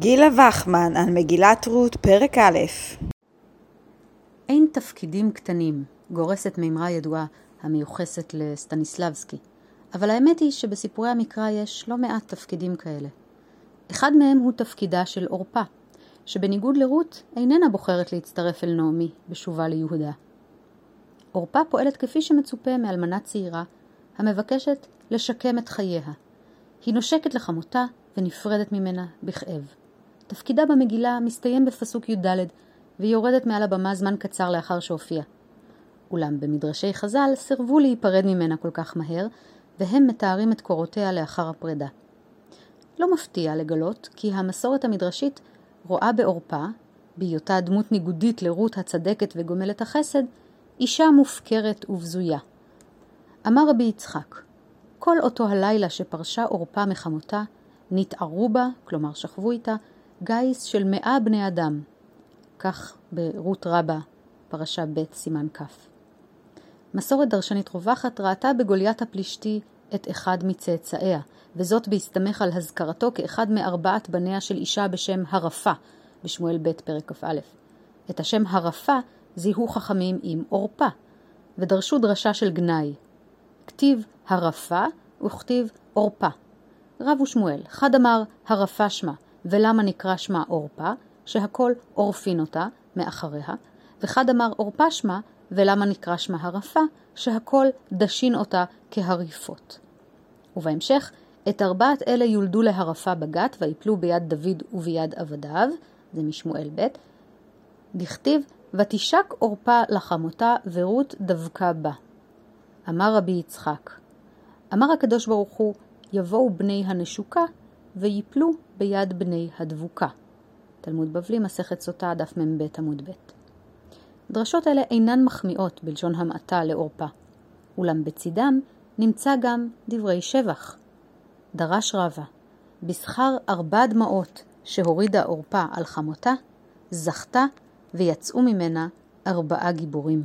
גילה וחמן על מגילת רות, פרק א' אין תפקידים קטנים, גורסת מימרה ידועה המיוחסת לסטניסלבסקי, אבל האמת היא שבסיפורי המקרא יש לא מעט תפקידים כאלה. אחד מהם הוא תפקידה של עורפה, שבניגוד לרות איננה בוחרת להצטרף אל נעמי בשובה ליהודה. עורפה פועלת כפי שמצופה מאלמנה צעירה המבקשת לשקם את חייה. היא נושקת לחמותה ונפרדת ממנה בכאב. תפקידה במגילה מסתיים בפסוק י"ד, והיא יורדת מעל הבמה זמן קצר לאחר שהופיעה. אולם במדרשי חז"ל סירבו להיפרד ממנה כל כך מהר, והם מתארים את קורותיה לאחר הפרידה. לא מפתיע לגלות כי המסורת המדרשית רואה בעורפה, בהיותה דמות ניגודית לרות הצדקת וגומלת החסד, אישה מופקרת ובזויה. אמר רבי יצחק, כל אותו הלילה שפרשה עורפה מחמותה, נתערו בה, כלומר שכבו איתה, גיס של מאה בני אדם. כך ברות רבה, פרשה ב' סימן כ'. מסורת דרשנית רווחת ראתה בגוליית הפלישתי את אחד מצאצאיה, וזאת בהסתמך על הזכרתו כאחד מארבעת בניה של אישה בשם הרפה, בשמואל ב' פרק כ"א. את השם הרפה זיהו חכמים עם עורפה, ודרשו דרשה של גנאי. כתיב הרפה וכתיב עורפה. רב ושמואל, חד אמר הרפה שמה, ולמה נקרא שמה עורפה, שהכל עורפין אותה מאחריה, וחד אמר עורפה שמה, ולמה נקרא שמה הרפה, שהכל דשין אותה כהריפות. ובהמשך, את ארבעת אלה יולדו להרפה בגת, ויפלו ביד דוד וביד עבדיו, זה משמואל ב', דכתיב, ותשק עורפה לחמותה, ורות דבקה בה. אמר רבי יצחק, אמר הקדוש ברוך הוא, יבואו בני הנשוקה, ויפלו ביד בני הדבוקה. תלמוד בבלי, מסכת סוטה, דף מ"ב עמוד ב'. דרשות אלה אינן מחמיאות בלשון המעטה לעורפה, אולם בצידם נמצא גם דברי שבח. דרש רבה, בשכר ארבע דמעות שהורידה עורפה על חמותה, זכתה ויצאו ממנה ארבעה גיבורים.